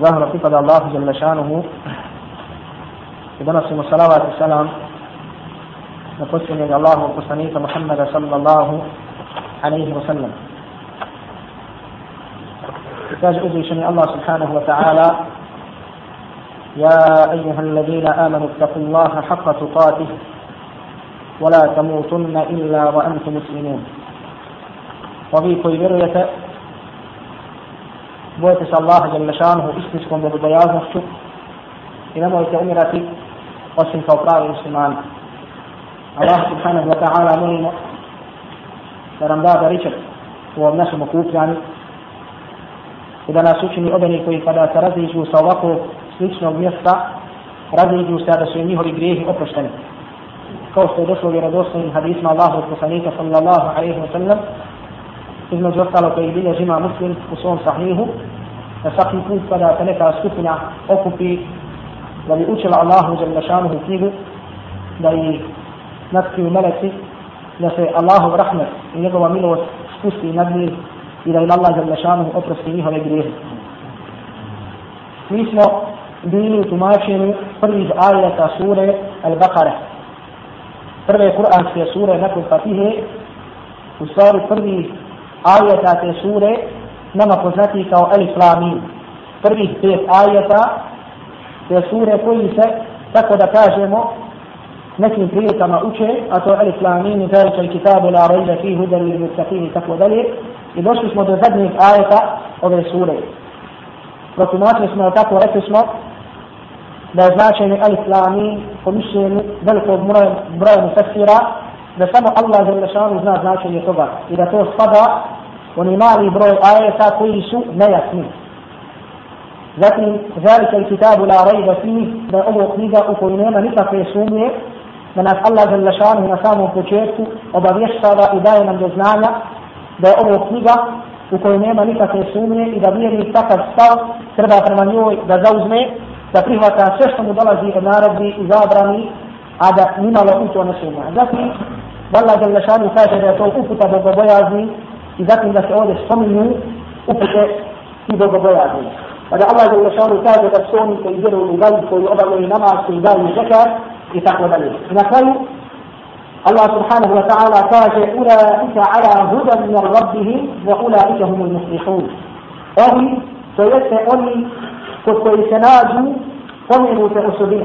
ظاهر pripada Allahu dželle šanuhu i donosimo salavat i salam na posljednjeg Allahu poslanika Muhammeda sallallahu alaihi wa sallam. Kaže uzvišeni Allah subhanahu wa ta'ala يا أيها الذين آمنوا اتقوا الله حق تقاته ولا تموتن إلا وأنتم مسلمون وفي كل vjerujete bojte se Allaha jel mešanuhu istinskom bogobojaznošću i nemojte umirati osim kao pravi musliman. Allah subhanahu wa ta'ala molimo da nam da da ričer u ovom našem okupljanju i da nas učini obeni koji kada se razliđu sa ovako sličnog mjesta razliđu se da su njihovi grijehi oprošteni. Kao što je došlo vjerodostojnim hadisma Allahu od poslanika sallallahu alaihi wa sallam ابن جوز قالوا كيدين جمع مسلم خصوصا صحيحه فسقي كون صدا تنكا سكتنا أكوبي لذي أوشل الله جل شانه فيه لذي نسكي ملكي لذي الله رحمة ونقوى منه وسكتي نبني إلى إلى الله جل شانه أترس فيه ونقريه مثل بيلي تماشين فرز آية سورة البقرة فرز قرآن في سورة نكو فتيه وصار فرز ajeta te sure nama poznati kao Elif Lamin. Prvih pet ajeta te sure koji se, tako da kažemo, nekim prilikama uče, a to Elif Lamin i Zalik al Kitabu la Rajda fi Hudan i Mustafin i tako dalje. I došli smo do zadnjih ajeta ove sure. Protumačili smo tako, rekli smo, da je značajni Elif Lamin po mišljenju velikog broja mu sestira, broj da samo Allah za lešanu zna značenje toga i da to spada oni mali broj ajeta koji su nejasni. Zatim, zalika i kitabu la rejda fi, da je ovo knjiga u kojoj nema nikakve sumnje, da nas Allah za lešanu na samom početku obavještava i daje nam do znanja, da je ovo knjiga u kojoj nema nikakve sumnje i da vjeri takav stav treba prema njoj da zauzme, da prihvata sve što mu dolazi od narodi i zabrani, a da nimalo uče ne sumnja. Zatim, Allah Jalla Šanu kaže da je to uputa bogobojazni i zatim da se ovdje spominju upute i bogobojazni. Pa da Allah Jalla Šanu kaže da su oni koji vjeruju u gajbu, koji obavljaju namaz, koji daju zekar i tako dalje. I na kraju, Allah subhanahu wa ta'ala kaže Ulaika ala hudan min rabbihim wa ulaika humul muslihun. Ovi, to jeste oni kod koji se nađu pomenute osobine.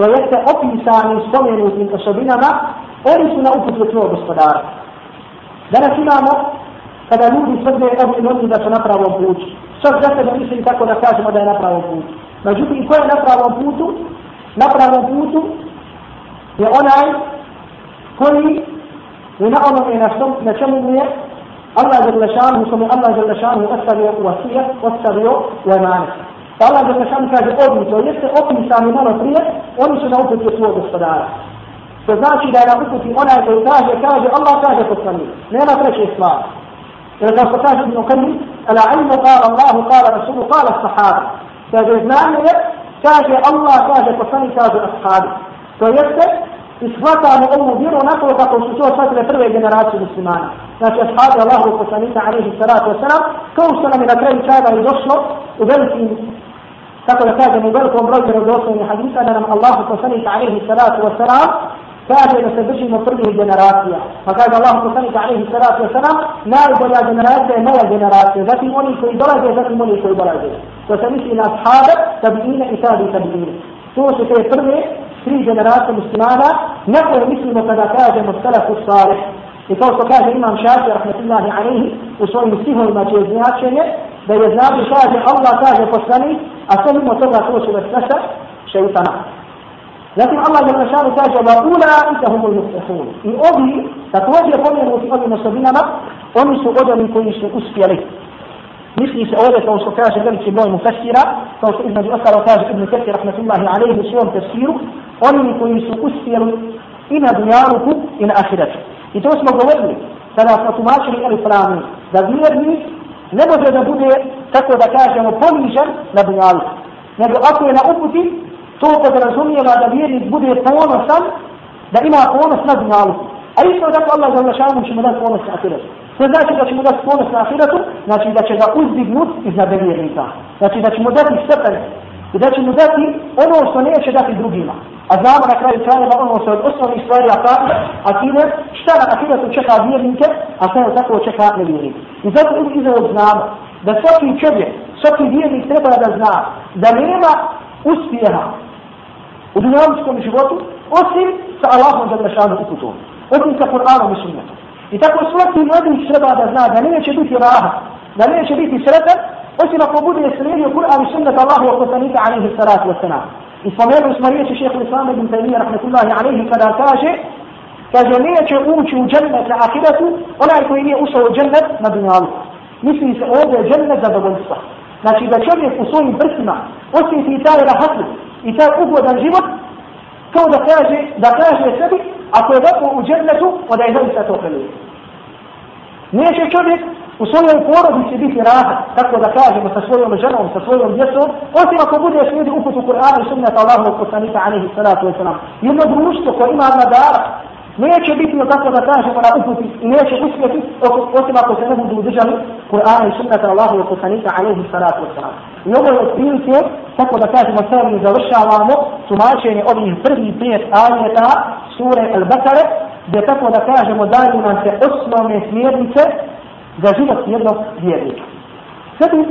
to jeste opisani spomenutim osobinama, oni su na uputu svog gospodara. Danas imamo, kada ljudi svrde ovim ljudi da su na pravom putu. Sad za sebe mislim tako da kažemo da je na pravom putu. Međutim, ko je na pravom putu? Na pravom putu je onaj koji je na onom je na, som, na čemu mu je Allah je lešanu, što mu Allah je lešanu ostavio u asijet, ostavio u emanet. Pa Allah da Đelešanu kaže odmi, to jeste sami malo prije, oni su na uputu svog gospodara. To znači da je na uputu onaj koji kaže, kaže Allah kaže sami. Nema treće stvari. Jer kao što kaže Ibn Qadri, ala ilmu kala Allahu kala Rasulu kala sahaba. Kaže znam je, kaže Allah kaže sami, kaže ashabi. To jeste, ishvatamo ovu vjeru onako kako su to shvatile prve generacije muslimana. Znači, ashabi Allahu poslanika alaihi salatu wasalam, kao što nam je na kraju čaga i došlo u velikim فقد كاد من ذلك رجل رضوان من حديث أن لما الله وسلم عليه الصلاة والسلام كاد يستبشر مفرده جنراتيا فقال الله وسلم عليه الصلاة والسلام لا يبلى جنراتيا ما جنراتيا ذات مولي في درجة ذات مولي في درجة وسمس إلى أصحابه تبعين إسادي توصي تو su te prve tri generacije muslimana na koje mislimo kada kažemo selefu salih. I kao što kaže Imam Šafi, rahmetullahi alaihi, u svojim stihovima značenje, da je znadu kaže, Allah kaže poslanik, a sve mimo toga to su vesvese šeitana. Zatim Allah je našanu kaže, va ula i humul muhtehun. I ovi, također pomenuti ovim osobinama, oni su od onih koji su uspjeli. Misli se ovdje kao što kaže veliki broj mufessira, kao što između ostalo kaže Ibn Kathir rahmetullahi alaihi u svom tefsiru, oni koji su uspjeli i na dunjaruku i na ahiretu. I to smo govorili kada smo tumačili el-Islami, da vjerni ne može da bude, tako da kažemo, ponižan na dunjalu. Nego ako je na uputi, to podrazumijeva da vjernik bude ponosan, da ima ponos na dunjalu. A isto tako dakle, Allah za ulašanom će mu dati ponos na ahiretu. To znači da će mu dati ponos na ahiretu, znači da će ga uzdignut iznad vjernika. Znači da će mu dati stepen i da će mu dati ono što neće dati drugima. A znamo na kraju krajeva ono što od osnovnih stvari akide, akide, šta na akide su čeka vjernike, a šta je tako čeka nevjernike. I zato ili iz ovog znamo da svaki čovjek, svaki vjernik treba da zna da nema uspjeha u dinamičkom životu osim sa Allahom za grešanu uputom, osim sa Koranom i sunnetom. I tako svaki mladić treba da zna da neće biti raha, da neće biti sretan osim ako bude slijedio Kur'an i sunnet Allahu wa kusanika alaihi salatu wa salam. I spomenuli smo riječi šeheh l-Islam ibn Taymiyyah rahmetullahi alaihi kada kaže kaže neće ući u džennet na ahiretu onaj koji nije ušao u džennet na dunjalu. Misli se ovdje džennet zadovoljstva. Znači da čovjek u svojim prsima osjeti i taj rahatlu i taj ugodan život kao da kaže, da kaže sebi ako je dobro u džennetu onda je zaista to prelije. Neće čovjek u svojoj porodici biti rahat, tako da kažemo sa svojom ženom, sa svojom djecom, osim ako bude slijedi uput u Kur'anu i sunnata Allahovog poslanika, alaihi salatu wa salam. Jedno društvo koje ima nadara, neće biti od tako da kažemo na uputi i neće uspjeti, osim ako se ne budu držali Kur'ana i sunnata Allahovog poslanika, alaihi salatu wa salam. I ovo je otprilike, tako da kažemo, sve mi završavamo tumačenje ovih prvi pet ajeta sure Al-Bakare, gdje tako da kažemo daju nam se osnovne smjernice za život jednog vjernika. Zatim,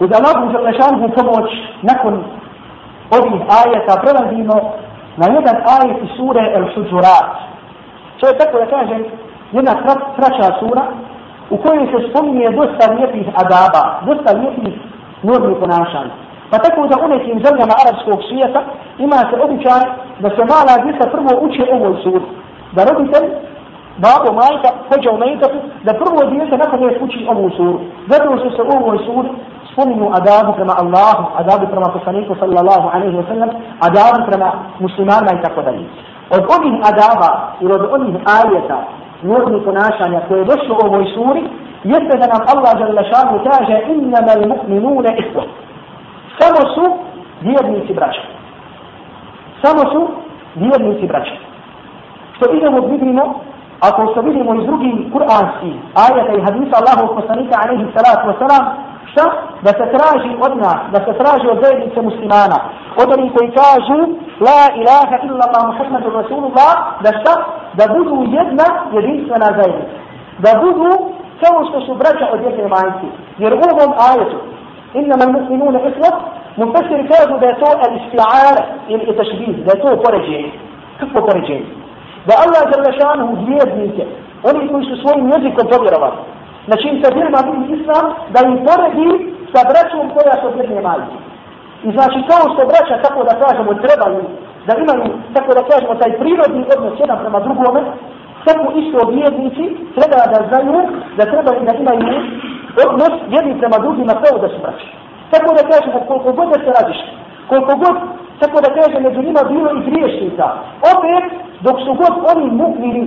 uz Allahu Đelešanu pomoć nakon ovih ajeta prelazimo na jedan ajet iz sure El Sudzurat. To je tako da kažem, jedna kraća sura u kojoj se spominje dosta lijepih adaba, dosta lijepih normi ponašanja. Pa tako da u nekim zemljama arapskog svijeta ima se običaj da se mala djeca prvo uče ovoj suru. Da roditelj babo majka hoće umetati da prvo djete nakon je kući ovu suru. Zato što se u ovoj suri spominju adabu prema Allahu, adabu prema poslaniku sallallahu alaihi wa sallam, adabu prema muslimana i tako dalje. Od ovih adaba i od ovih ajeta, normi ponašanja koje je došlo u ovoj suri, jeste da nam Allah žele šalju kaže innama il mu'minune ihva. Samo su vjernici braća. Samo su vjernici braća. Što idemo vidimo ako se vidimo iz drugim kur'anskim ajata i hadisa Allahu poslanika alaihi salatu wasalam, šta? Da se traži od nas, da se traži od zajednice muslimana, od onih koji kažu la ilaha illa Allah muhammadu rasulullah, da šta? Da budu jedna jedinstvena zajednica. Da budu kao što su braća od jedne majke. Jer u ovom ajatu, innama muslimuna islat, mufasir kažu da je to al-isti'ara ili tašbih, da je to poređenje. Kako poređenje? da Allah je lešan u zvijezdnike, oni koji su svojim jezikom povjerovali, na čim se birma bi islam, da im poredi sa braćom koja su birne majke. I znači kao što braća, tako da kažemo, trebaju, da imaju, tako da kažemo, taj prirodni odnos jedan prema drugome, tako isto vjernici treba da znaju da treba da imaju odnos jedni prema drugima kao da su braći. Tako da kažemo, koliko god da se različite, koliko god, tako da kaže, među njima bilo i griješnika. Opet, dok su god oni mukmini,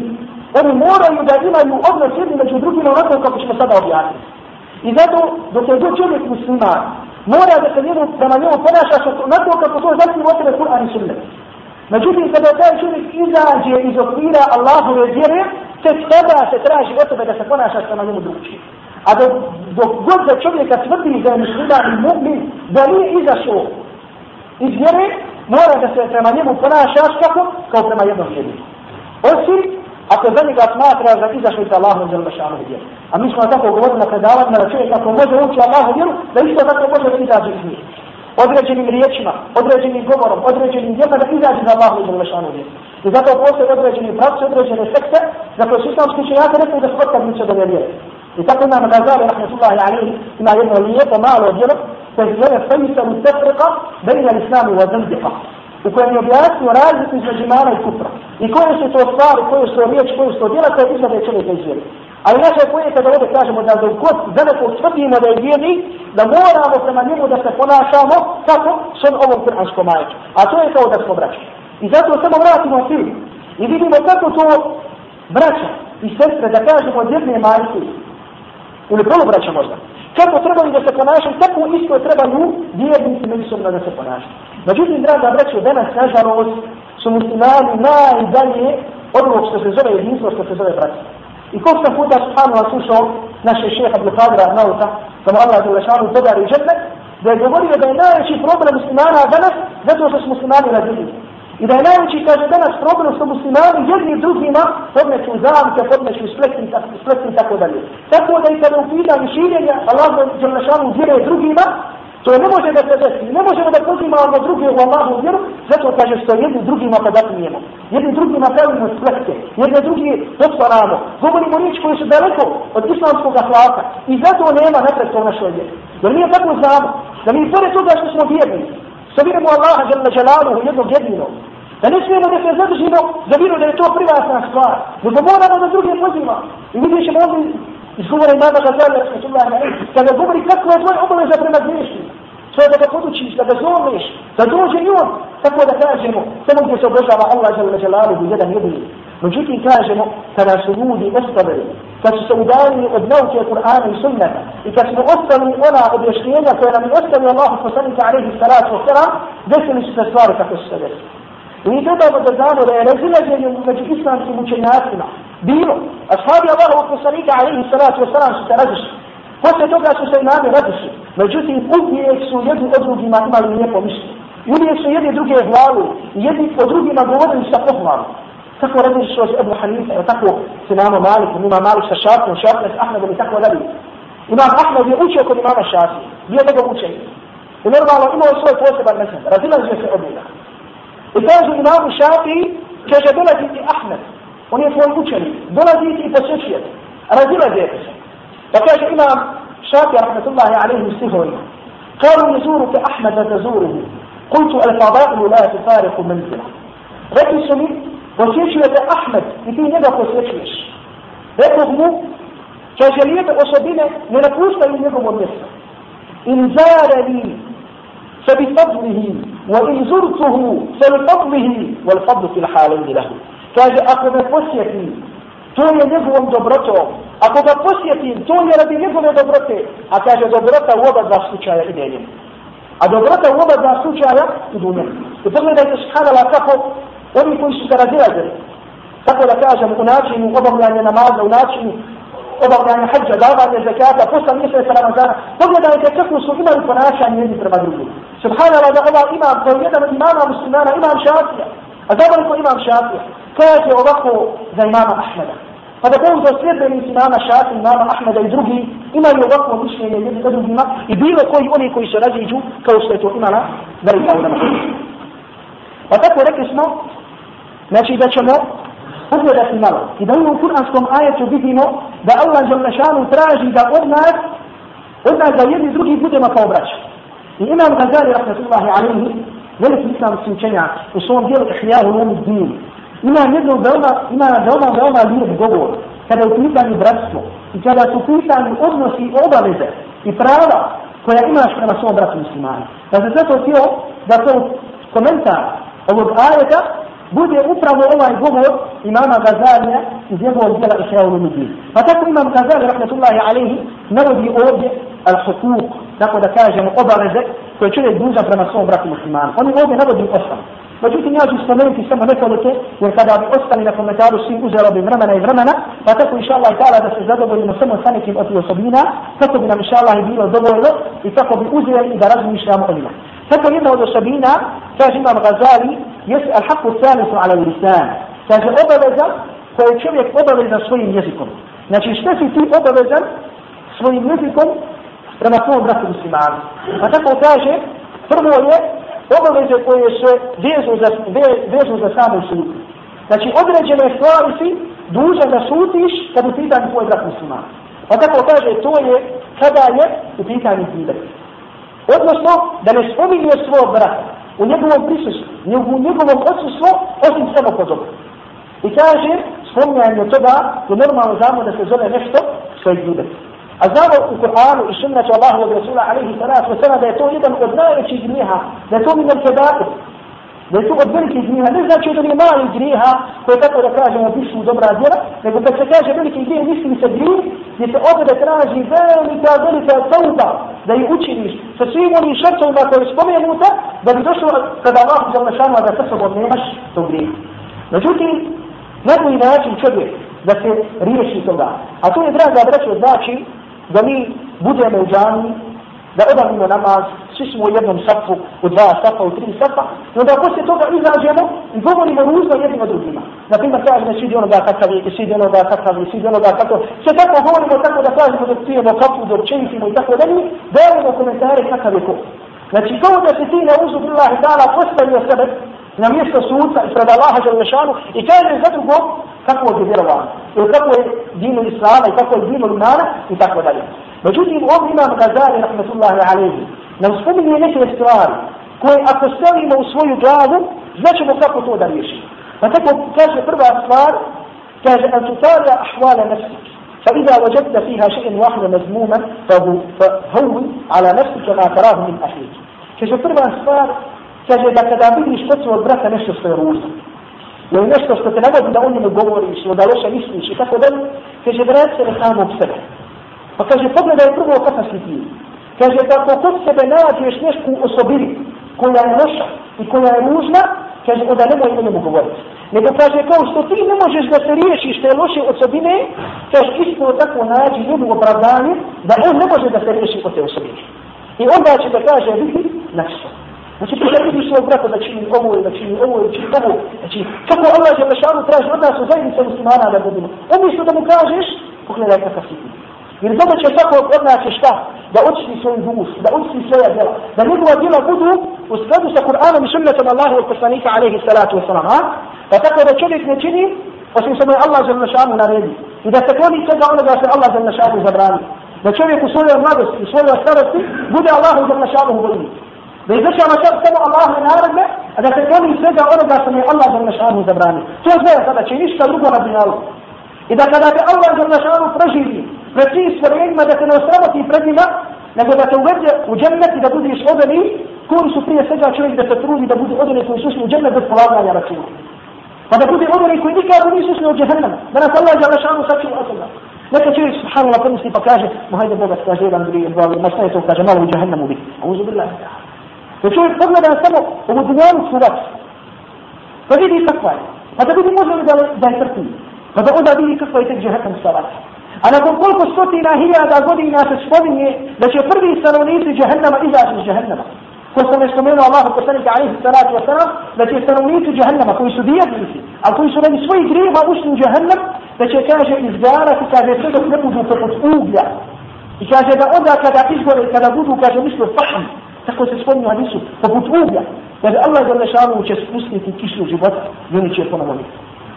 oni moraju da imaju odnos jedni među drugim ovakvom kako ćemo sada objasniti. I zato, dok je god čovjek muslima, mora da se njegov prema njemu ponaša se onako kako to znači u otele Kur'an i Sunnet. Međutim, kada taj čovjek izađe iz okvira Allahove vjere, tek tada se traži od tebe da se ponaša prema njemu drugčije. A dok, dok god za čovjeka tvrdi da je muslima i mu'min, da nije izašao iz vjere, mora da se prema njemu ponašaš kako, kao prema jednom čovjeku. Osim, ako za njega smatra da izašli sa Allahom za lbašanu vjeru. A mi smo tako govorili na predavanju na čovjek, ako može ući Allahom vjeru, da isto tako može da izađe iz njih. Određenim riječima, određenim govorom, određenim djelima da izađe za Allahom za lbašanu vjeru. I zato postoje određeni pravci, određene sekte, za koje su islamski čejaka rekli da spotkavnice do vjeru. I tako imamo na zavu, rahmatullahi alihi, ima jedno lijepo malo djelo, تزوية خمسة متفرقة بين الإسلام وزندقة وكان يبيات ورازق من جمال الكفر يكون يسو توفار يكون يسو ريج يكون يسو ديلا تأذيب لدي شلو تزوير أي ناشا يكون يكاد ودي كاشم ودى ذو كوت ذلك وصفتي مدى يبيني لمورا وثمانين ودى سفونا شامو تاكو سن أول فرحش كمائج أتو يكاو دس مبرش إذا تو سمو مرات موثير إذا تو تاكو تو مرشا i sestre da kažemo od jedne majke, ili polu braća možda, kako trebali da se ponašaju, tako isto trebaju vjernici međusobno da se ponašaju. Međutim, draga braćo, danas, nažalost, su muslimani najdalje od ovog što se zove jedinstvo, što se zove braćo. I kog sam puta stvarno vas slušao naše šeha Blokadra Nauta, kada Allah je ulašanu podari žetne, da je govorio da je najveći problem muslimana danas, zato što su muslimani razlijeli. I da je najveći, kaže, danas problem sa muslimani jedni drugima podmeću zavike, podmeću spletni, spletni i tako dalje. Tako da i kada u pitanju širjenja Allah za Đerlašanu vjeruje drugima, to ne može da se desi. Ne možemo da pozima na druge u Allahu vjeru, zato kaže što jedni drugima podatnijemo. Jedni drugima pravimo spletke, jedni drugi potvaramo. Govorimo riječ koje su daleko od islamskog ahlaka i zato nema napredstva u našoj vjeri. Jer mi je tako znamo, da mi pored toga što smo vjerni, Sa u Allaha žele želalu jednog jedinog. Da ne smijemo da se zadržimo da vidimo da je to privatna stvar. Nego moramo da druge pozima. I vidjet ćemo ovdje izgovore imama Gazali, rahmetullahi alaihi, kada govori kako je tvoj obaveza prema griješniku. Sve da ga podučiš, da ga zovneš, da dođe i on, tako da kažemo, samo gdje se obožava Allah žele želalu jedan jedinog. Međutim, kažemo, kada su ljudi ostavili, kad su se udavili od nauke Kur'ana i sunnata, i kad smo ostavili ona objašnjenja koja nam je ostavio Allah poslanika alaihi salatu wa desili su se stvari kako su se desili. Mi trebamo da znamo da je razilaženje među islamskim učenjacima bilo, a shabi Allah poslanika alaihi salatu wa sallam su se razišli. Posle toga su se imami razišli, međutim, uvijek su jedni od drugima imali lijepo mišlje. Uvijek su jedni druge glavu, jedni po drugima govorili sa pohvalom. تقوى رجل الشوزي أبو حنيفة تقوى سلامة مالك إمام مالك الشافعي وشافعي أحمد بن تقوى لبي إمام أحمد يقول يكون إمام الشافعي بيدك أبو شيء ونرمى على إمام الشوزي توسع بالنسبة رجل الجنس أبو الله إذا إمام الشافعي كيش دولة ديتي أحمد وني يفعل أبو شيء دولة ديتي بسيشية رجل الجنس فكيش إمام الشافعي رحمة الله عليه مستهر قالوا يزورك أحمد تزوره قلت الفضاء لا تفارق منزله رئيس سميت posjećujete Ahmed i ti njega posjećuješ. Rekog mu, kaže lijepe osobine ne napuštaju njegovo mjesto. In zarani sa bi fadlihi, wa in zurtuhu sa bi fadlihi, wal fadlu fil halini lahu. Kaže, ako me posjeti, to je njegovom dobrotom. Ako ga posjetim, to je radi njegove dobrote. A kaže, dobrota u oba dva slučaja ide njemu. A dobrota u oba dva slučaja idu njemu. I pogledajte subhanala kako ovi koji su ga razilazili. Tako da kažem, u načinu obavljanja namaza, u načinu obavljanja hađa, davanja zekata, posla mjeseca Ramazana, pogledajte kako su imali ponašanje jedni prema drugim. Subhanallah da ovaj imam, kao jedan od imama muslimana, imam šafija. A zavali ko imam šafija? Kaže ovako za imama Ahmeda. Pa da kao za sljedbenici imama šafija, imama Ahmeda i drugi, imali ovako mišljenje jedni prema drugima i bilo koji oni koji se raziđu, kao što je to imala, velika ulema. Pa tako rekli smo, Znači da ćemo pogledati malo. I da u kuranskom ajetu vidimo da Allah žel nešanu traži da od nas, od nas da jedni drugi budemo kao braći. I imam Gazali, rahmatullahi alihi, veliki islamski učenjak u svom dijelu Ihlijahu Lomu Dinu. Ima jedno veoma, ima veoma, veoma lijep govor kada je u pitanju bratstvo i kada su pitanju odnosi i obaveze i prava koja imaš prema svom bratu muslimanu. Da pa se zato htio da to komentar ovog ajeta bude upravo ovaj govor imama Gazalija iz jednog djela Išrao Lumidin. Pa tako imam Gazalija, rahmatullahi alaihi, navodi ovdje al-hukuk, tako da kažemo obaveze koje čovjek duža prema svom bratu muslimanu. Oni ovdje navodi osam. Međutim, ja ću spomenuti samo nekoliko, jer kada bi ostali na komentaru svim uzelo bi vremena i vremena, pa tako inša Allah i tala da se zadovoljimo samo sa nekim od osobina, kako bi nam inša Allah i bilo dovoljno i kako bi uzeli i da razmišljamo o njima. Tako jedna od osobina, kaže imam Gazali, jeste al-haqqu salisu ala lisan. Kaže obaveza koju čovjek obaveza svojim jezikom. Znači šta si ti obaveza svojim jezikom prema tvojom bratu muslimanu. Pa tako kaže, prvo je obaveze koje se vezu za, vezu za samu sud. Znači određene stvari si dužan da sutiš kad u pitanju tvoj brat musliman. Pa tako kaže, to je kada je u pitanju tibet. Odnosno, da ne spominje svog brata u njegovom prisustvu, u njegovom odsustvu, osim samo po dobro. I kaže, spomnjanje toga, je normalno znamo da se zove nešto što je ljude. A znamo u Kur'anu i sunnatu Allahu od Rasula alaihi salatu wa da je to jedan od najvećih gniha, da je to minar kebabu, da je to od velikih griha, ne znači od onih malih griha, koje tako da kažemo pišu dobra djela, nego kad se kaže veliki grih, misli se grih, gdje se ovdje da traži velika, velika tauta da ih učiniš sa svim onim šrcovima koje je spomenuta, da bi došlo kada Allah za mešanu, da sa sobom nemaš tog griha. Međutim, na koji način čovjek da se riješi toga, a to je draga braća znači da mi budemo u džani, da obavimo namaz, svi smo u jednom safu, u dva safa, u tri safa, i onda poslije toga izađemo i govorimo ružno jednima drugima. Na primjer, kaže ne sidi onoga kakav je, sidi onoga kakav je, sidi onoga kakav je, sve tako govorimo tako da kažemo da pijemo kapu, da općenitimo i tako dalje, dajemo komentare kakav je ko. Znači, to da se ti na uzu bilah i dala postavio sebe, na mjesto suca ispred Allaha Đalešanu i kaže za drugog kako je vjerovao, ili kako je dinu Islama i kako je dinu imana i tako dalje. Međutim, ovdje imam Gazali, rahmetullahi alaihi, nam spominje neke stvari koje ako stavimo u svoju glavu, znaćemo kako to da riješi. Pa tako kaže prva stvar, kaže, an tutarja ahvala nefsik. فإذا وجدت فيها شيئا واحدا مذموما فهو على نفسك ما تراه من أخيك. كشف prva stvar Каже да када видиш точно од брата нешто што е руно, но и нешто што те наводи да о njemu говориш, но да лоше мислиш и тако дали, каже врат се на самом себе. Па каже погледај прво кака си ти. Каже да кога себе наđеш нешку особину која е лоша и која е нужна, Kaže, onda nemoj каже njemu govoriti. Nego kaže, kao što ti ne možeš da se riješiš te loše osobine, kaže, isto tako nađi njemu opravdanje da on ne može da se riješi od te osobine. I onda će da kaže, vidi, našo. Znači, ti kad vidiš svog brata da čini ovo ili da čini ovo ili čini ovo, znači, kako Allah je lešanu traži od nas u zajednice muslimana da budemo. Umisno da mu kažeš, pogledaj kakav si ti. Jer dobro će svako od nas šta? Da učini svoj duš, da učini svoja djela. Da njegova djela budu u skladu sa Kur'anom i sunnetom Allahu od poslanika alaihi salatu wa salam. Pa tako da čovjek ne čini, osim samo je Allah za lešanu naredi. I da se kloni svega onoga što je Allah za lešanu zabrani. Da čovjek u svojoj mladosti, u svojoj starosti, bude Allahu za lešanu uvrniti. da je izvršava čak samo Allahove naredbe, a da se kloni svega onoga što mu je Allah za Đalešanu zabrani. To znaje sada će ništa drugo na dunjalu. I da kada te Allah za Đalešanu preživi pred svim stvorenjima, da te ne ostavati pred njima, nego da te uvede u džennet i da budeš od onih koji su prije svega čovjek da se trudi da budu odani koji su ušli u džennet bez polaganja računa. Pa da bude odani onih koji nikada nisu ušli u džennet, da nas Allah za Đalešanu sačuva od toga. Neka čovjek subhanallah pomisli pa kaže, mu hajde Boga, kaže jedan, drugi, dva, ma šta je to, kaže, malo u džehennemu biti. A uzu billah, Jer čovjek pogleda samo ovu dunjavičnu vatru, pa vidi kakva je, pa da vidi može li da, da je trpi, pa da onda vidi kakva je tek džehennemska vatra. A nakon koliko stotina hiljada godina se spominje da će prvi stanovnici džehennama izaći iz džehennama. Ko sam nešto je spomenuo Allahu poslanika alihi salatu wasalam, da će stanovnici džehennama koji su vjernici, ali koji su radi svojih grijeva ušli u džehennam, da će kaže izgarati, kaže sve dok ne budu poput uglja. I kaže da onda kada izgore, kada budu, kaže misle fahm, Tako se spomnio hadisu, poput uglja. Jer Allah jalla šanu će spustiti kišu života ljudi će ponovno biti.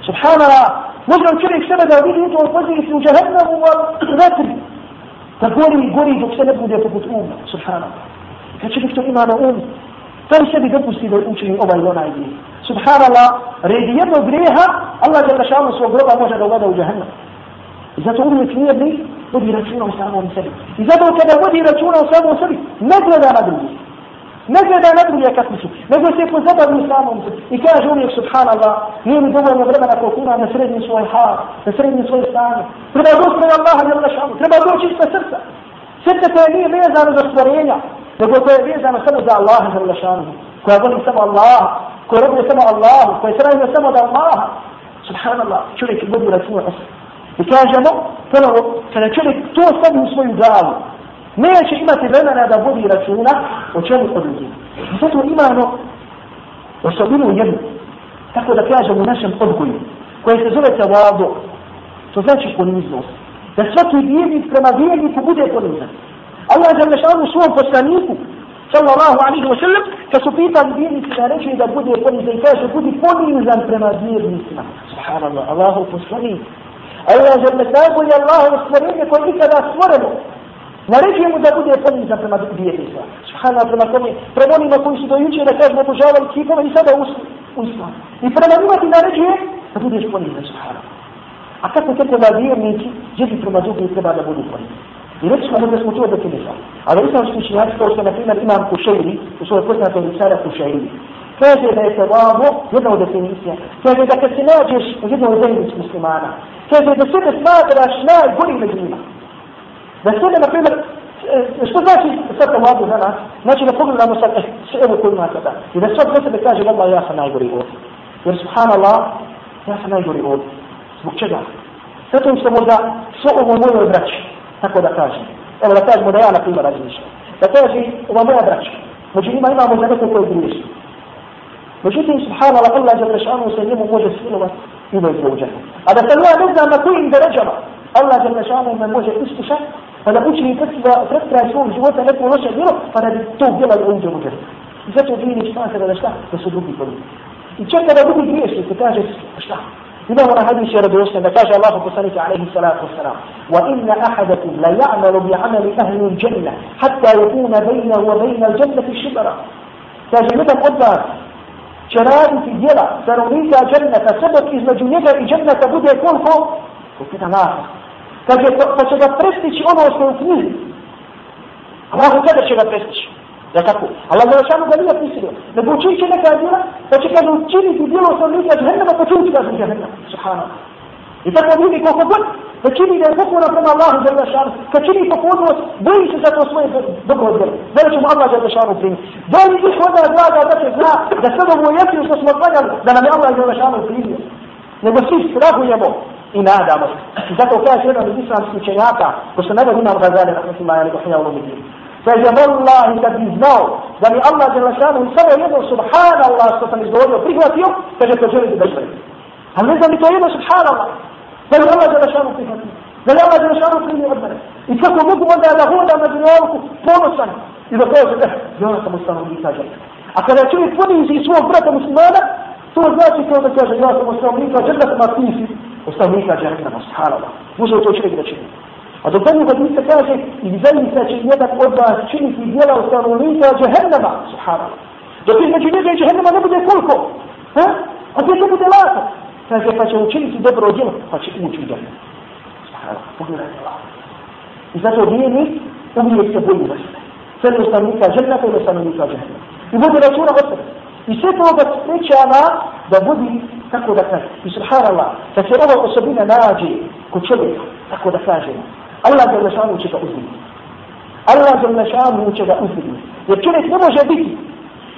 Subhanallah, može li čovjek sebe da vidi u toj poziciji u džahennemu, a vatri, da gori i gori dok se ne bude poput uglja, subhanallah. Kad čovjek to ima na umu, da li sebi dopusti da učini ovaj ili onaj grijeh? Subhanallah, redi jednog greha, Allah jalla šanu svog groba može da uvada u džahennemu. I zato uvijek nije bliži. vodi računa o samom sebi. I zato kada vodi računa o samom sebi, ne gleda na drugi. Ne gleda na drugi kakvi su, nego se pozabavi samom sebi. I kaže uvijek, subhanallah, nije mi dovoljno vremena koliko imam na srednji svoj hal, na srednji svoj stanje. Treba doći pred Allaha, treba doći ispred srca. Srce koje nije vezano za stvorenja, nego koje je vezano samo za Allaha Đalešanu, koja voli samo Allaha, koja robuje samo Allahu, koja je tražio samo od Allaha. Subhanallah, čovjek vodi računa o sebi. I kažemo, ponovno, kada čovjek to stavi u svoju glavu, neće imati vremena da vodi računa o čemu od ljudi. I zato imamo osobinu jednu, tako da kažemo u našem odgoju, koje se zove tavado, to znači poniznost. Da svaki vijednik prema vijedniku bude ponizan. Allah je zamešao u svom poslaniku, sallallahu alihi wa sallam, kad su pitali vijednici da reče da bude ponizan, i kaže, budi ponizan prema vijednicima. Subhanallah, Allahu poslaniku. Allah je pred najbolji Allah u stvorenje koje ikada stvoreno. Naređuje mu da bude ponizan prema djetica. Subhana prema tome, prema onima koji su dojuče da kažemo obožavali kipove i sada usta. I prema njima ti naređuje da budeš ponizan, subhana. A kako te treba vjernici, gdje bi prema drugim treba da budu ponizan? I reći smo da smo to definisali. Ali islam slučenjaci, kao što na primjer imam Kušeiri, u svojoj poznatoj misara Kušeiri, kaže da je se vamo jedna od definicija, kaže da kad se nađeš u jednoj zemlji s muslimana, كيف بسيت اسمات الاشماء الجولي مجنونة بس انا ما قيمت اشتو ناشي اصدقوا واضح هنا ناشي نقول لنا مسال اشتئبوا كل ما كذا اذا صوت نسي بكاجي والله يا خنا يقولي اوت يا سبحان الله يا خنا يقولي اوت سبك شجع سيتو مستمو دا سوء ومويو البرج نكو دا كاجي او لا تاج إيه، مدايا على قيمة راجنش دا كاجي ومويو البرج مجيني ما يبع مزاقته كل دنيش مجيني سبحان الله الله جل شانه سيمو موجه سيلوه A da se Allah ne zna na kojim deređama Allah je našao me može iskušati pa da učini pred kraj svog života neko loše djelo pa da bi to djelo da uđe u džene. I zato dini smatra da šta? Da su drugi bolji. I čak kada drugi griješi, se kaže šta? Imamo na hadisi radosne da kaže Allah poslanika alaihi salatu wasalam وَإِنَّ أَحَدَكُمْ لَيَعْمَلُ بِعَمَلِ أَهْلِ الْجَنَّةِ حَتَّى يَكُونَ بَيْنَهُ وَبَيْنَ الْجَنَّةِ شِبَرًا Kaže, jedan od vas će raditi djela zarovnika džerneta, sve dok između njega i džerneta bude koliko? Kupi da nasa. Kad je, pa, pa će ga prestići ono što je u knjizi. A Allah kada će ga prestići? Da tako. Allah za vašanu ga nije pisilio. Ne bučit će neka djela, pa će kada učiniti djelo sa rovnika džerneta, pa čuti ga zbog džerneta. Subhanallah. I tako ljudi koliko god da čini da je pokona prema Allahu za rešanu, kad čini pokonost, boji se za to svoje dobro odgore. Zato ćemo Allah za rešanu primiti. Da li ih onda draga da se zna da sve ovo jeftim što smo odgledali, da nam je Allah za rešanu primio. Nego svi strahujemo i nadamo se. I zato kaže jedan od islamskih učenjaka, ko se navodi imam Gazali, rahmetullahi alaihi wa sallam, Kaže, vallahi, kad bi znao da mi Allah za rešanu i samo jedno subhanallah što sam izgovorio, prihvatio, kaže, to želite da želite. Ali ne znam mi to jedno subhanallah. da je Allah Đelešanu prihvatio. Da je Allah Đelešanu primio od mene. I kako mogu onda da hodam na dunjavku ponosan i da kaže, eh, Jona sam ostalo mi kaže. A kada je čovjek ponizi svog brata muslimana, to znači to da kaže, ja sam ostalo mi kaže, da sam a ti si ostalo mi kaže, ja sam ostalo. Može to čovjek da čini. A do tog kad mi se kaže, i zajednica će jedan od vas činiti djela ostalo mi kaže, hernama, subhanallah. Do tih među znači, njega i džehennama ne bude koliko? Ha? A gdje to bude lakas? kaže pa će učiniti dobro djelo, pa će ući u djelo. I zato vjernik uvijek se boji za sve. Sve ostanika žena, sve ostanika žena. I budu računa o sebi. I sve to ga sprečava da budi tako da kaže. I subhanallah, da se ova osobina nađe kod čovjeka, tako da kaže. Allah je lešanu će ga uzmiti. Allah je lešanu će ga uzmiti. Jer čovjek ne može biti,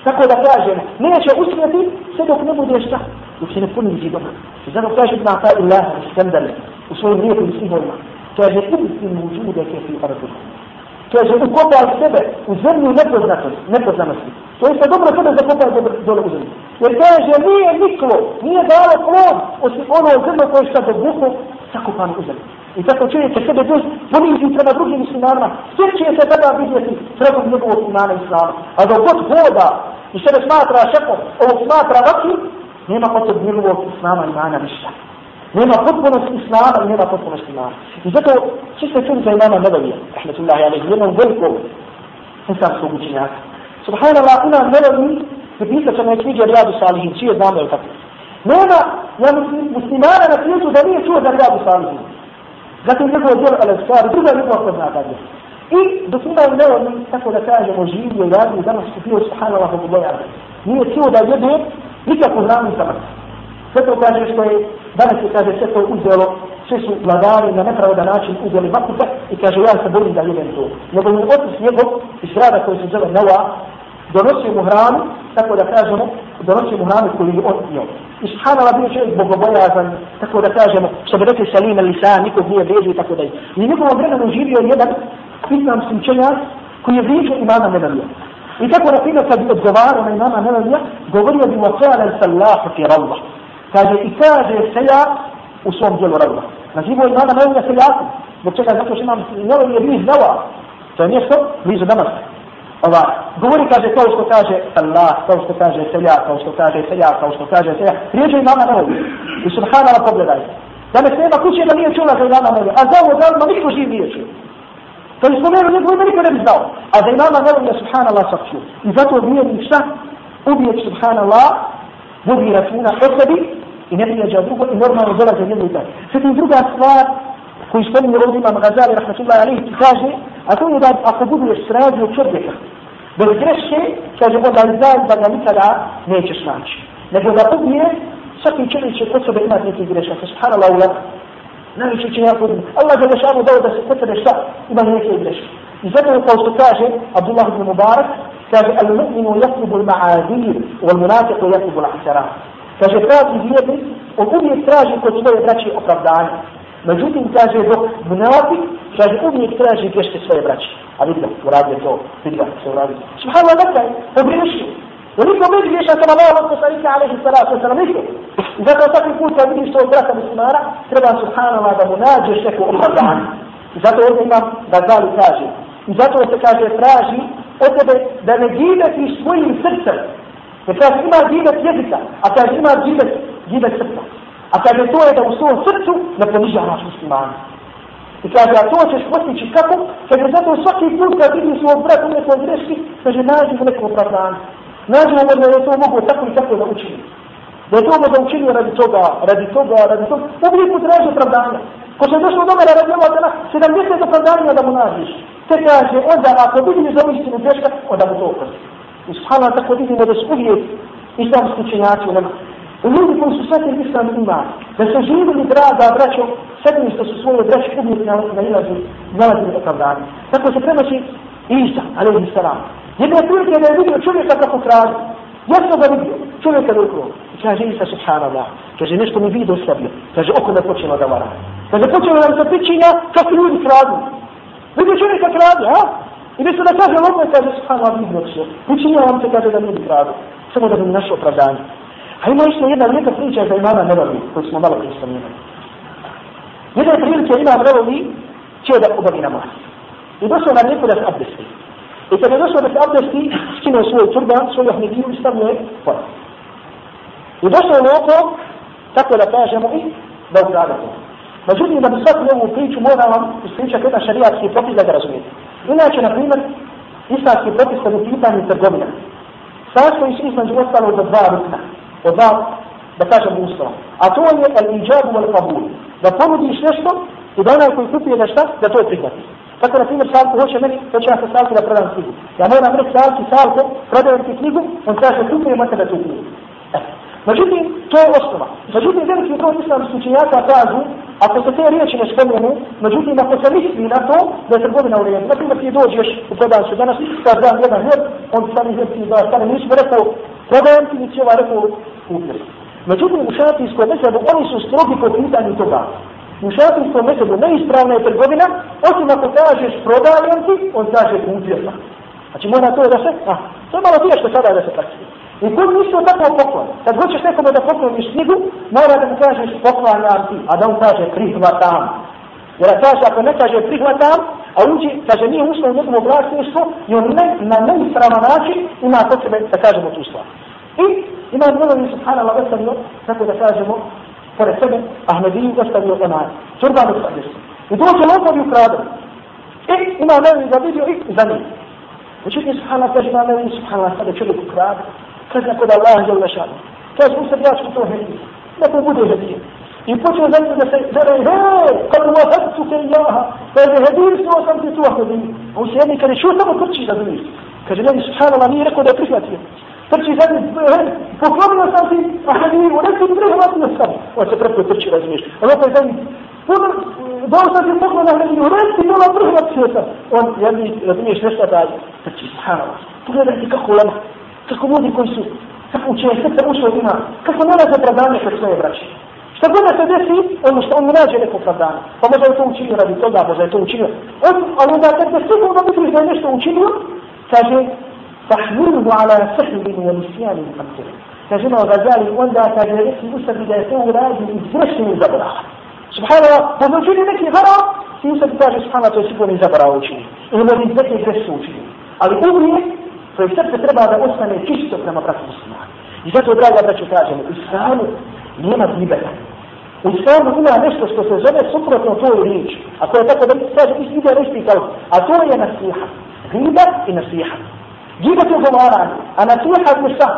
tako da kaže, neće usmjeti sve dok ne bude šta dok se ne puni zidoma. Zato kaže ima ta ilaha iskandale u svojim lijepim sihovima. Kaže ubiti mu žude kefi arbu. Kaže ukopa sebe u zemlju nepoznanosti. To je sad dobro sebe za kopa dole u zemlju. Jer kaže nije niklo, nije dalo plod osim ono zemlje koje je sad obuhlo sakopano u zemlju. I tako čovjek će sebe dost poniziti prema drugim muslimanima. Sve će se tada vidjeti prema njegovog imana islama. A dok god hoda i sebe smatra šepom, ovog smatra vakim, هنا قطب في إسلام المعنى مش هنا قطب الاستثناء هنا قطب الاستثناء لذلك شفت كيف زي الإمام النبوي رحمة الله عليه لأنه بالكم إنسان سوبوتينات سبحان الله هنا النبوي بالنسبة لما يتوجه رياض الصالحين شيء دام يرتقي nema ja muslimana na svijetu da nije čuo za gradu Salihu. Zato je njegov djel ala stvari, druga هذا poznata djel. I dok ima i nevo, tako da kažemo, živio i radio, danas su bio subhanallah, kako nikako znamo sa mrtvi. Sve to kaže što je, danas se kaže sve to uzelo, svi su vladari na nepravda način uzeli makupe i kaže ja se bolim da jedem to. Nego mu otis njegov iz rada koji se zove Noa, donosio mu hranu, tako da kažemo, donosio mu hranu koju je on pio. I subhanala bio čovjek bogobojazan, tako da kažemo, što bi rekli Salim Elisa, nikog nije vrijedio i tako da je. I njegovom vremenu živio jedan islamski učenjak koji je vrijedio imana Nebelija. I tako na primjer kad bi odgovaro na imama Nevelija, govorio bi mu sejan el sallah fi ravla. Kaže i kaže seja u svom dijelu ravla. Nazivo imama Nevelija sejaku. Zbog čega zato što imam Nevelija bih znala. To je nešto bliže danas. Ova, govori kaže to što kaže Allah, to što kaže Selja, to što kaže Selja, to što kaže Selja. Riječe imama Nevi. I subhanala pogledajte. Da ne se nema kuće da nije čula za imama Nevi. A za ovo da ima niko živ nije čuo. Kad bi spomenuo njegovo ime, nikad ne bi znao. A za imama ne bi je subhanallah sa čuo. I zato nije ništa, uvijek subhanallah, vodi računa o sebi i ne prijeđa drugo i normalno dolaze njegovu dan. Sada druga stvar koju spominje ovdje imam Gazali, rahmatullahi alihi, ti kaže, a to je da ako buduješ sradi od čovjeka, bez greške, kaže onda zajed da ga nikada nećeš naći. Nego da uvijek, svaki čovjek će od sebe imati neke greške. Subhanallah, uvijek, najveći učenjak ako ljudi. Allah za lešanu dao da se srce šta ima neke greške. I zato je kao što kaže Abdullah ibn Mubarak, kaže al-mu'minu yatlubu al-ma'adir wal munatiku yatlubu al-ahsaran. Kaže pravi vjerni, on uvijek traži kod svoje braće opravdanje. Međutim, kaže dok munafik, kaže uvijek traži greške svoje braće. A vidite, uradio to, vidi se uradio. Subhanallah, dakle, pogriješio. Veliko među griješa sam Allah od poslanika alaihi salatu wa sallam nikom. I zato svaki put kad vidiš tog brata muslimara, treba subhanallah da mu nađeš neku opravdanju. I zato ovdje imam da zali kaže. I zato se kaže traži od tebe da ne gibe ti svojim srcem. Jer kaže ima gibe jezika, a kaže ima gibe, gibe srca. A kaže to je da u svom srcu ne ponižavaš muslimana. I kaže, a to ćeš postići kako? Kaže, zato svaki put kad vidim svog brata u nekoj greški, kaže, nađi u nekom opravdanju nađemo možda da to mogu tako i tako da učinim. Da je to možda učinio radi toga, radi toga, radi toga, da bi neko traži opravdanje. Ko se došlo do mene radi ovo, tjela, 70 opravdanja da mu nađeš. Te kaže, onda ako vidim za uistinu greška, onda mu to oprosti. I subhanallah tako vidimo da su uvijek islamski činjaci u nama. U ljudi koji su sve te islam ima, da su živili draga, braćo, sedmi što su svoje braće uvijek na ilazi, nalazi opravdanje. Tako se prebači Isa, ali i salam. Jedne prilike da je vidio čovjeka kako krade. Jasno ga vidio, čovjeka da ukro. I kaže Isa subhanallah, kaže nešto mi vidio slabio. Kaže oko da počelo da vara. Kaže počelo nam se pričinja kako ljudi kradu. Vidio čovjeka krade, a? I mi se da kaže lopne, kaže subhanallah vidio se. Pričinja vam se kaže da ljudi kradu. Samo da bi našo opravdanje. A ima isto jedna velika priča za imama Nebavi, koju smo malo prije spomenuli. prilike imam Nebavi, će da obavi namaz. I došao na neku da se abdesti. Et ça veut dire sur le fleuve de ski, ce qui nous soit turban, soit le hnidi ou l'islam, voilà. ودرس الوقت تقوى لك جمعي دولة على موجود إذا بالصوت لو بيج مورا بسيج كده شريعة في بروبي لا درسوين هنا كنا نقريبا إسا في بروبي سنتيبا من ترجمنا ساس ويش إسا جوا سال وضباء بسنا وضباء بتاج موسى أتوني الإيجاب والقبول ده فرض يشلشتم إذا أنا كنت في الأشتاق ده توتري Tako na primjer Salko hoće meni, to će ja sa Salko da prodam knjigu. Ja moram reći Salki, Salko, prodajem ti knjigu, on kaže tu prije mate da tu knjigu. E, međutim, to je osnova. Međutim, veliki broj islamski učenjaka kažu, ako se te riječi ne spomenu, međutim, ako se misli na to, da je trgovina u redu. Znači, ti dođe još u prodavcu danas, kad dam jedan hrv, on stani hrv ti da stane. Nisi mi rekao, prodajem ti, nisi ova rekao, kupili. Međutim, u šatijskoj mesele, oni su strogi po pitanju toga. U šafirskom metodu neispravna je trgovina, osim ako kažeš prodavljam ti, on kaže kupio sam. Znači mora to da se, a, to je malo tije što sada da se praktiče. I kod mi se tako poklon. Kad hoćeš nekome da pokloniš knjigu, mora da mu kažeš poklanjam ti, a da on kaže prihvatam. Jer kaže, ako ne kaže prihvatam, a uđi, kaže, nije ušlo u njegovu vlasništvo, i on ne, na neispravan način ima potrebe da kažemo tu stvar. I ima dvojno mi subhanallah vesel tako da kažemo, For a second, Ahmadiyyu ostavio džemaat. Čvrda mu sadništvo. I dođe lopovi ukradu. I ima levi za vidio i za njih. Međutim, subhanallah, kaže ima levi, subhanallah, kada čovjek ukrade, kaže kod Allah je ulešano. Kaže, mu se braću to hedije. Neko bude hedije. I počeo za njim da se zove, hej, kad vahadtu ke Allaha, a hedijstvo sam ti tu Ahmadiyyu. On se jedni, kada čuo, samo krči za drugih. Kaže, levi, subhanallah, nije rekao da je prihvatio. trči za njim, e, poklonio sam ti, a kad je u reku, treba vati na stavu. On se preko trči, razmišlja. A lopaj za njim, dao sam ti poklon na hrvi, u reku, treba prvi vati na stavu. On, ja mi, razmišlja, nešto dalje, trči, sanova. Pogledaj ti kako lama, kako ljudi koji su, kako uče, srce ušlo ima, kako nema za pravdanje kod svoje braće. Šta god da se desi, ono što on nađe neko pravdanje. Pa možda je to učinio radi toga, možda je to učinio. On, ali onda, kad se sigurno da je nešto učinio, kaže, تحمله على سحر ونسيان مقدر تجمع غزالي وندا تجريس يوسف بدايته وراجي يفرش من زبرا سبحان الله هم في لك غرا يوسف بدايته سبحان الله تسيبه من زبرا وشي انما من ذلك يجسه وشي على الأمري فيكتب تتربع على أسنى كشتك لما قرأت مسلمة إذا تدرى لابد تتاجم الإسلام نيمة نبدا الإسلام هو نشطة что سيزمه سفرة نطول ريج أقول تقول بل تتاجم إذا ريش بيكال أطول يا نصيحة غيبة نصيحة Gdje to govara? A na tu hajt mu šta?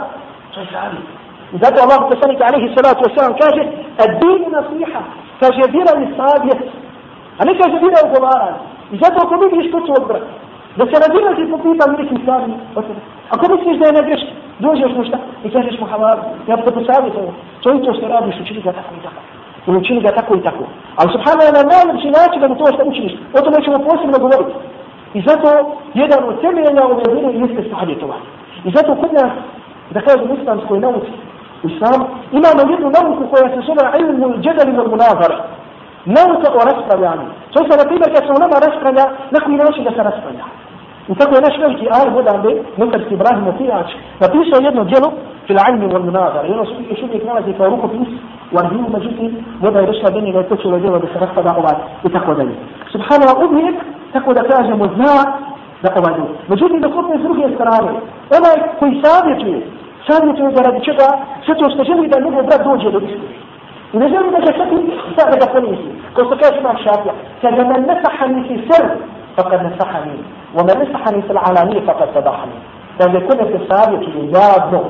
To je zavid. I zato Allah poslanik alaihi salatu wasalam kaže Adinu nasiha, kaže vira i savjet. A ne kaže vira ugovaran. I zato ako vidiš to će odbrat. Da se razilaži po pitanju nekim stvarima. Pa ako misliš da je ne greš, dođeš mu šta? I kažeš mu halal, ja bi to savjet ovo. To je to što radiš, učini ga tako i tako. I učini ga tako i tako. Ali subhanallah, na najljepši način da mu to što učiniš. O tome ćemo posebno govoriti. I zato jedan od temelja ove vjere jeste savjetovanje. I zato kod nas, da kažem islamskoj nauci, u islamu, imamo jednu nauku koja se zove ilmu džedali na munazara. Nauka o raspravljanju. To se, na primjer, kad se u nama raspravlja, na koji način da se raspravlja. I tako je naš veliki alim nekad si Ibrahim Matijač, napisao jedno djelo, fil ilmi wal munazara. I ono su još uvijek nalazi kao rukopis u arhivu, međutim, voda je došla do njega i počelo djelo da se raspada ovaj i tako dalje. Subhanallah, uvijek tako da kažemo zna da ovaj dug. Međutim, dok opet s druge strane, onaj koji savjetuje, savjetuje ga radi čega, sve to što želi da njegov brat dođe do istine. I ne želi da će sve ti šetim, da ga ponisi. Kao što kaže nam šafija, kaže men nesahani nisi sr, pa kad fakad nisi. Wa men nesahani fi l'alani, fakad tadahani. Kaže, kome se savjetuje javno,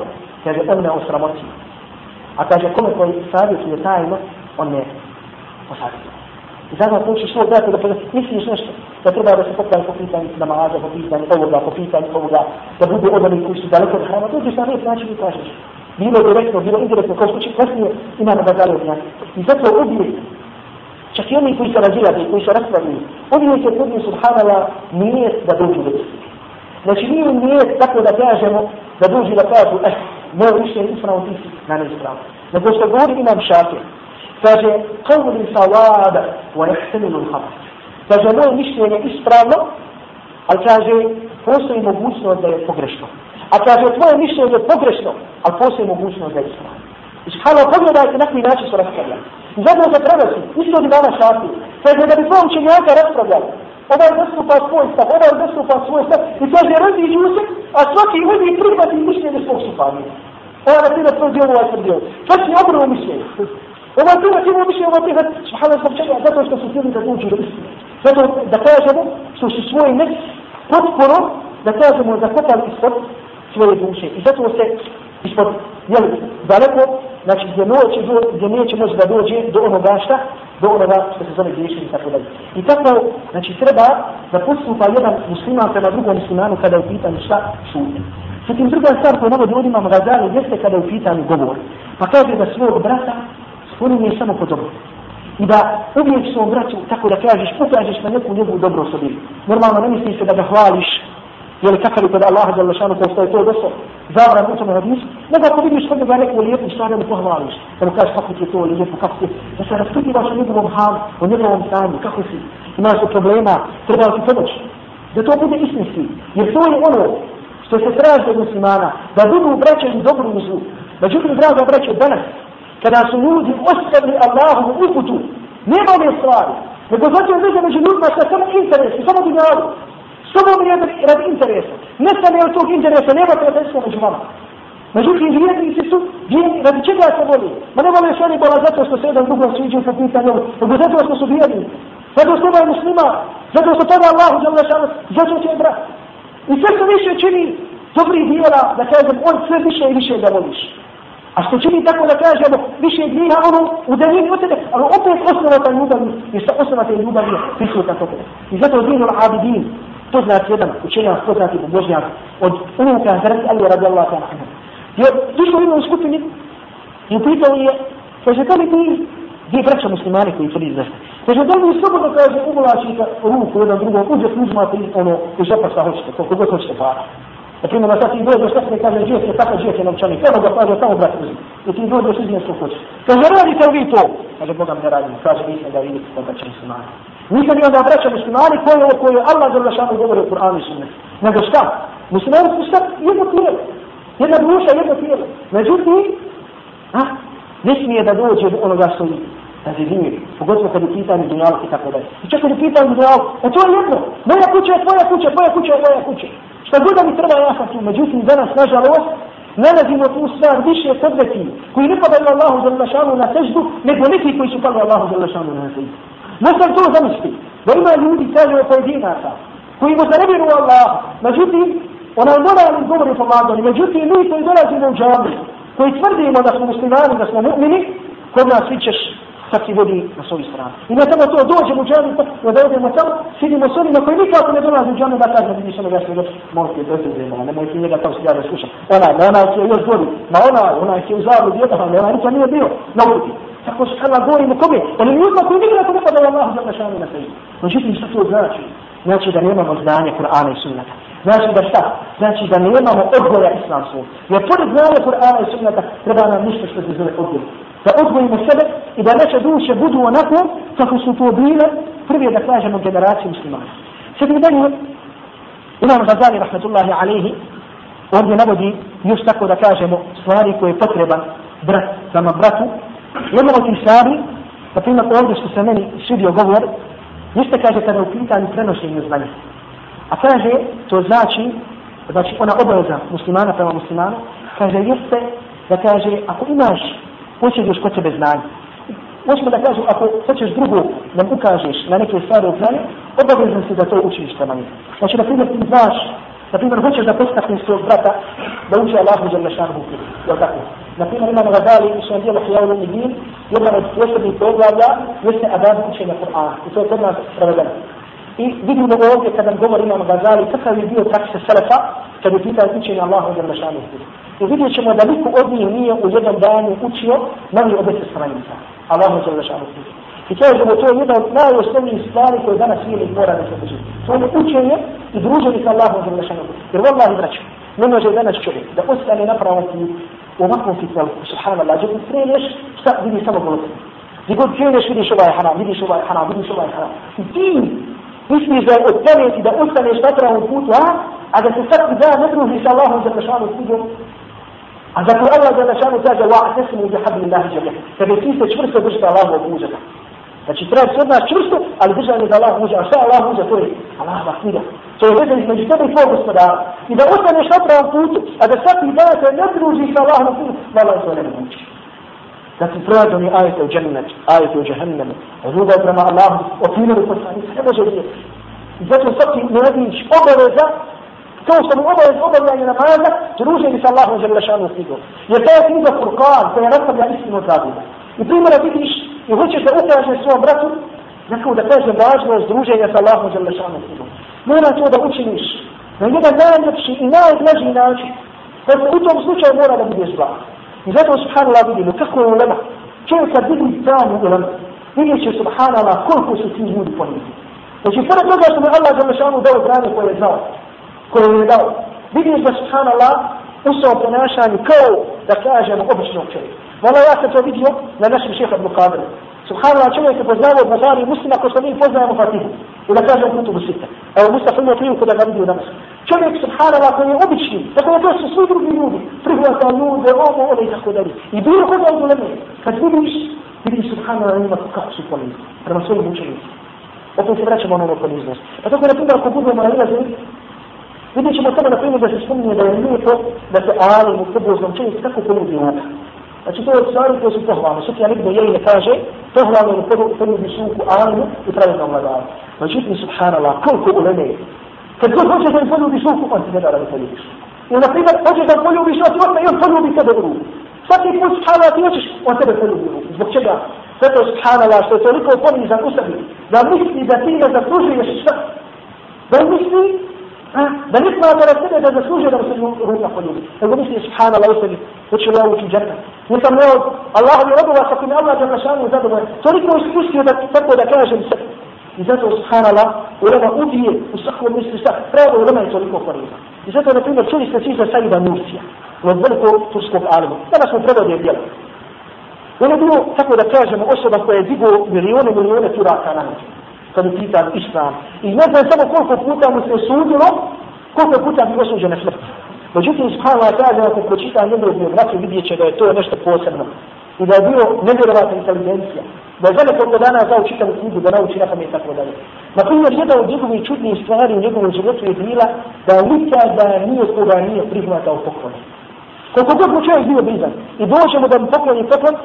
kaže, on ne osramoti. A kaže, kome koji savjetuje tajno, on ne osavjetuje. Zada to će svoj dati da podesi. Misliš nešto? Da treba da se pokrali po pitanju namaza, po pitanju ovoga, po pitanju ovoga, da budu odani koji su daleko od hrama. To je na red način kažeš. Bilo direktno, bilo indirektno, kao što će kasnije ima na bazari od njaka. I zato uvijek, čak i oni koji se razilade, koji se raspravili, uvijek je podnio subhanala nijet da dođu do Znači nije nijet tako da kažemo, da dođu da kažu, eh, moj više je ispravo, ti si na neispravo. Nego što govori imam šakir, kaže, kavli sa vada, wa nehtemilu l'hafat. Kaže, moje mišljenje je ispravno, ali kaže, postoji mogućnost da je pogrešno. A kaže, tvoje mišljenje je pogrešno, ali postoji mogućnost da je ispravno. I znači, škala, pogledajte na koji način se raspravlja. I zadnje za prevesu, isto bi dana šati. Kaže, da bi tvoje učenjaka raspravljali. Ova je dostupa svoj stav, ova je dostupa svoj stav. I kaže, radi i džuse, a svaki uvijek prihvati mišljenje svog supanija. Ova je prihvati svoj dio, ovaj sam dio. Čak je obrvo mišljenje. Ova prva firma više ova prihat, subhano zbog čega, zato što su htjeli da dođu do istine. Zato da kažemo što su svoj nek potporo, da kažemo da kopali ispod svoje duše. I zato se ispod, jel, daleko, znači gdje noć, gdje neće moći da dođe do onoga šta, do onoga što se zove griješenje i tako dalje. I tako, znači treba da postupa jedan musliman prema drugom muslimanu kada je pitan šta šutim. Sve tim druga stvar koja navodi od imam gazali jeste kada je u pitanju govor. Pa kaže da svog brata spominje samo po dobro. I da uvijek svom vraću, tako da kažeš, ukažeš na neku njegovu dobro osobinu. Normalno ne misliš se da ga hvališ, jer kakav je kod Allaha za lašanu, kao što je to dosao, zavran u tome hadisu, nego ako vidiš kod njega neku lijepu stvar, da mu pohvališ, da mu kažeš kako ti je to lijepo, kako ti je, da se raspitivaš o njegovom halu, o njegovom stanju, kako si, imaš problema, treba ti pomoć. Da to bude istinski, jer to je ono što se traži od muslimana, da budu braća i dobru uzu. Međutim, draga braća, danas, kada su ljudi ostavili Allahovu uputu, ne vole stvari, nego zato je među među ljudima sa samo interes, samo dinaru, samo vrijedni radi interesa. Ne stane od tog interesa, nema prijateljstva među vama. Međutim, vjernici su vjerni, radi čega se voli? Ma ne vole su oni bola zato što se jedan drugo sviđu po pitanju, nego zato što su vjerni. Zato što ovaj muslima, zato što toga Allahu za ulašava, zato što je brat. I sve što više čini dobrih dijela, da kažem, on sve više i više da voliš. A što čini tako da kažemo više griha ono u daljini od tebe, ali opet osnova ta ljubav je, jer šta osnova te ljubav je prisutna toga. I zato dinu l'abidin, to znači jedan učenja, to znači da možnja od unuka Hrvi Ali radi Allah ta nahmu. I od dušo ima u skupini i upitao je, kaže, da li ti gdje braća muslimani koji tvrdi zašto? Kaže, da li mi slobodno kaže, uvlačite ruku jedan drugom, uđe služma ti ono, i žepa šta hoćete, koliko god hoćete para. Na primjer, sad ti dođe, šta se kaže, živje se, kakav živje se novčani, treba ga kaže, samo brat uzim. I ti dođe, šta se kuće. Kaže, radite li vi to? Kaže, Boga mi ne radimo, kaže, mi smo ga vidi, to da će mi se mani. Nikad nije onda braća muslimani koje je koje Allah za lašanu govori u Kur'anu i sunne. Nego šta? Muslimani su šta? Jedno tijelo. Jedna duša, jedno tijelo. Međutim, a, ne smije da dođe do onoga što je na zidini, pogotovo kad je pitanje dunjalka i tako dalje. I čak kad je pitanje dunjalka, e to je jedno. Moja kuća je tvoja kuća, tvoja kuća je tvoja kuća. Tvoja kuća. Šta god da mi treba ja sam tu, međutim danas, nažalost, nalazimo tu stvar više kod neki koji ne padaju Allahu Đalešanu na seždu, nego neki koji su pali Allahu Đalešanu na seždu. Možda li to zamisli? Da ima ljudi, kaže o pojedinaca, koji možda ne vjeru Allah, međutim, ona je mora ali govori po vladoni, međutim, mi koji dolazimo u džami, koji tvrdimo da smo muslimani, da smo mu'mini, kod nas vi ćeš kad ti vodi na svoju stranu. I na tamo to dođe u džanu, pa da da odemo tamo, sidimo s onima koji nikako ne dolazi u džanu, da kažemo, vidiš ono jasno, da možete dođe zema, ne mojte njega tamo se gleda slušati. Ona, na ona će još gori, na ona, ona će u zavu djeta, ali ona nikad nije bio na uvijek. Tako se kada govorimo kome, ono mi uzma koji nikako ne padaju Allahu za našanu na sežu. Međutim, što to znači? Znači da nemamo znanje Kur'ana i Sunnata. Znači da šta? Znači da nemamo odgoja islamskog. Jer pored znanja Kur'ana i Sunnata treba nam ništa što se zove odgoj da odgojimo sebe i da naše duše budu onako kako su to bile prvije da kažemo generacije muslimana. Sada mi dalje, imam Gazali, rahmetullahi alihi, ovdje navodi još tako da kažemo stvari koje je potreba brat, sama bratu. Jedno od tih stvari, na primjer ovdje što se meni svidio govor, niste kaže kada je u pitanju prenošenju znanja. A kaže, to znači, znači ona obaveza muslimana prema muslimana, kaže jeste da kaže, ako imaš posjeduješ kod sebe znanje. Možemo da kažu, ako hoćeš drugu nam ukažeš na neke stvari u znanju, obavezan si da to učiniš prema njih. Znači, na primjer, ti znaš, na primjer, hoćeš da postakneš svog brata da uči Allahu i Jalešanu u kriju. Jel tako? Na primjer, imamo ga dali u svojom dijelu Hijavu i Gin, jedan od posebnih poglavlja jeste Adam učenja Kur'ana. I to je kod nas prevedeno. I vidimo ovdje kada nam govori imamo Gazali, kakav je bio takse Selefa kada je pitao učenja Allahu i Jalešanu u kriju i vidjet ćemo da niko od njih nije u jednom danu učio novi obete sa manjica. Allah može da šalo svi. I kažemo, to je jedna od najosnovnijih stvari koje danas nije mora da se drži. To je učenje i druženje sa Allahom za vrešanom. Jer vola je vraću. Ne može danas čovjek da ostane napraviti u ovakvom fitnalu, subhanallah, gdje god kreneš, šta vidi samo bolestni. Gdje god kreneš vidiš ovaj haram, vidiš ovaj haram, vidiš ovaj haram. I ti misliš da je od tebe i da ostaneš na pravom putu, a? A da se sad i da ne druži sa Allahom za vrešanom A zato Allah za našanu kaže Allah, a te se muđe habi ilah i džabe. Tebe ti se čvrsto držite Allahu od muđaka. Znači treba se od nas čvrsto, ali držanje za Allahu muđa. A šta je Allah muđa? To je Allah vahira. To je veze između tebe i tvoj gospodara. I da ostaneš na pravom putu, a da sad ti dana se ne druži sa Allahom na putu, vala je to ne muđi. Znači treba da mi ajete u džennet, ajete u džahennem, ljuda prema Allahu, otinu u poslani, ne može vidjeti. I zato sad ti ne vidiš obaveza to što mu obavez obavljanje namaza, druženje sa Allahom žele šanu knjigu. Jer to je knjiga Furqan koja nastavlja istinu zabuda. I primjera vidiš i hoćeš da ukaže svom bratu, nekako da kaže važnost druženja sa Allahom žele šanu knjigu. Mora to da učiniš na jedan najljepši i najblaži način, pa se dakle, u tom slučaju mora da budeš blag. I zato subhanallah vidimo kako je ulema. Čovjek kad vidi stranu ulema, vidjet će subhanallah koliko su ti ljudi ponijeti. Znači, pored toga što mi Allah za mešanu dao zrani koje je znao, koju je dao. Vidiš da subhanallah u svom ponašanju kao da kažemo običnog čovjeka. Vala ja sam to vidio na našem šeha Ibn Qadr. Subhanallah čovjek je poznao Buhari i muslima ko što mi poznajemo Fatihu. I da kažem kutu Musita. Evo Musa filmu prije kada ga vidio danas. Čovjek subhanallah koji je obični. Tako da to su svi drugi ljudi. Prihvata ljude, ovo, ovo i tako dalje. I bilo kod ovo ne Kad vidiš, vidiš subhanallah njima kako su kvalili. Prema svojim učenicima. Opet se vraćamo na ono kvalizmost. Pa tako na primjer ako budemo na Vidjet ćemo sada, na primjer, da se spominje da je lijepo da se ali u kubu označuje kako ponudi ruku. Znači to je stvari koje su pohvalne. Sufjan ibn ne kaže, pohvalno je u ponudi suku alimu i pravi pravednom Znači Međutim, subhanallah, koliko uleme je. Kad god hoće da im ponudi suku, on ti ne da da mi suku. I na primjer, hoćeš da poljubiš vas i odmah i on poljubi tebe u ruku. Svaki put subhanallah ti hoćeš, on tebe poljubi u ruku. Zbog čega? Zato subhanallah što je toliko ponizan u sebi, da misli da ti ne zaslužuješ šta. Da misli da nismo da nas sebe da zaslužuje da mu se ljudima poljubi. Nego misli subhanallah u sebi, hoću li ja ući u džerna. Nisam ne od Allahovi robova sa kim Allah Đalašanu zadovoljan. Toliko ispustio da tako da kažem se. I zato subhanallah ulema ubije u svakom misli sa pravo u ulema je toliko korisna. I zato na primjer čuli ste svi za Saida Nursija, od velikog turskog alima. Danas smo prevodio djelo. On je bio, tako da kažemo, osoba koja je digao milijone, milijone turaka na način. kad je pitan islam. I ne znam samo koliko puta mu se sudilo, koliko puta bi osuđen na smrti. Međutim, Ispana kaže, ako počita njegovu biografiju, vidjet će da je to nešto posebno. I da je bio nevjerovatna inteligencija. Da je zelo koliko dana zao čitavu knjigu, da nauči nekome i tako dalje. Na primjer, jedna od njegovih čudnijih stvari u njegovom životu je bila da nikada nije koga nije prihvatao poklon. Koliko god mu čovjek bio blizan i dođemo da mu poklon je poklon,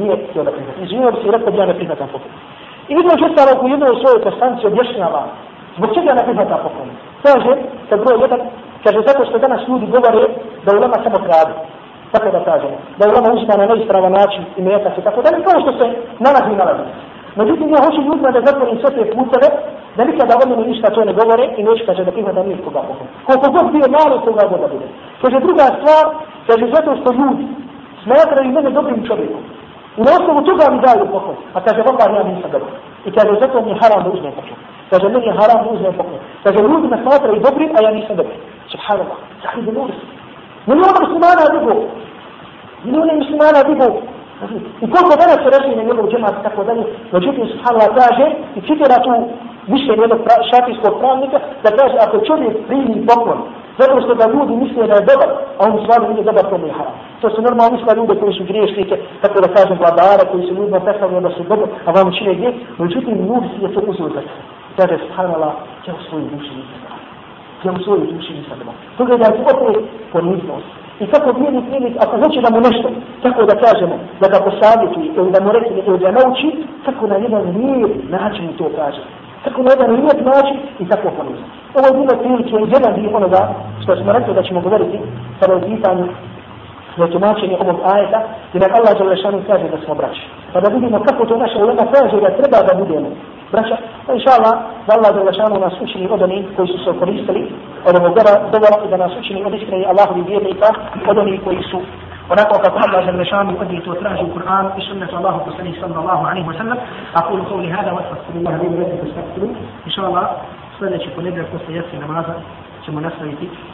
nije htio da prihvatao. Izvinio bi se i rekao da ja ne prihvatam poklon. I između ostalog u jednoj svojoj postanci objašnjava zbog čega ne prihvata poklon. Kaže, sa broj jedan, kaže zato što danas ljudi govore da u lama samo kradu. Tako da kažemo, da u lama uzma na neispravan način i mjeta se tako dalje, kao što se nalazi i nalazi. Međutim, ja hoću ljudima da zatvorim sve te puteve, da nikada ono ništa to ne govore i neće kaže da prihvata nije koga poklon. Koliko god bio malo, koga god da bude. Kaže druga stvar, kaže zato što ljudi smatraju mene dobrim čovjekom. Unosno toga mi daju poklon. A kaže, Allah ja nisam dobar. I kaže, zato mi je haram da uzmem poklon. Kaže, meni je haram da uzmem poklon. Kaže, ljudi me smatraju dobrim, a ja nisam dobar. Subhanallah. Zahid ljudi. Milijona muslimana dugo. Milijona muslimana dugo. I koliko danas se rešenje njegov džemat tako dalje. Međutim, subhanallah kaže i citira tu mišljenje jednog šafijskog pravnika, da kaže, ako čovjek primi poklon, zato što da ljudi misle da je dobar, a on u stvari nije dobar, to nije To su normalno misle ljude koji su griješnike, tako da kažem, vladara koji su ljudima predstavljeni da su dobro, a vam čine gdje, međutim, ljudi si je to uzuzet. Kaže, stanala, ja u svojoj duši nisam dobar. Ja u svojoj duši nisam dobar. To gleda je opet poniznost. I kako bijeli prilik, ako hoće da mu nešto, tako da kažemo, da ga posavjeti ili da mu reći ili da nauči, tako na jedan mir način to kaže tako na jedan lijep način i tako ponizno. Ovo je bilo prilike i jedan dio onoga što smo rekli da ćemo govoriti kada je pitanje za tumačenje ovog ajeta i nek Allah žele šanu kaže da smo braći. Pa da vidimo kako to naša ulema kaže da treba da budemo braća. Pa inša Allah da Allah žele šanu nas učini od onih koji su se koristili od ovog dobra i da nas učini od iskreni Allahovi vjernika od onih koji su ونقول قد قال جل شانه يؤدي توتراج القرآن بسنة الله وصحبه صلى الله عليه وسلم أقول قولي هذا وأستغفر الله لي ولكم فاستغفروه إن شاء الله sledeći ponedjeljak posle jesene namaza ćemo nastaviti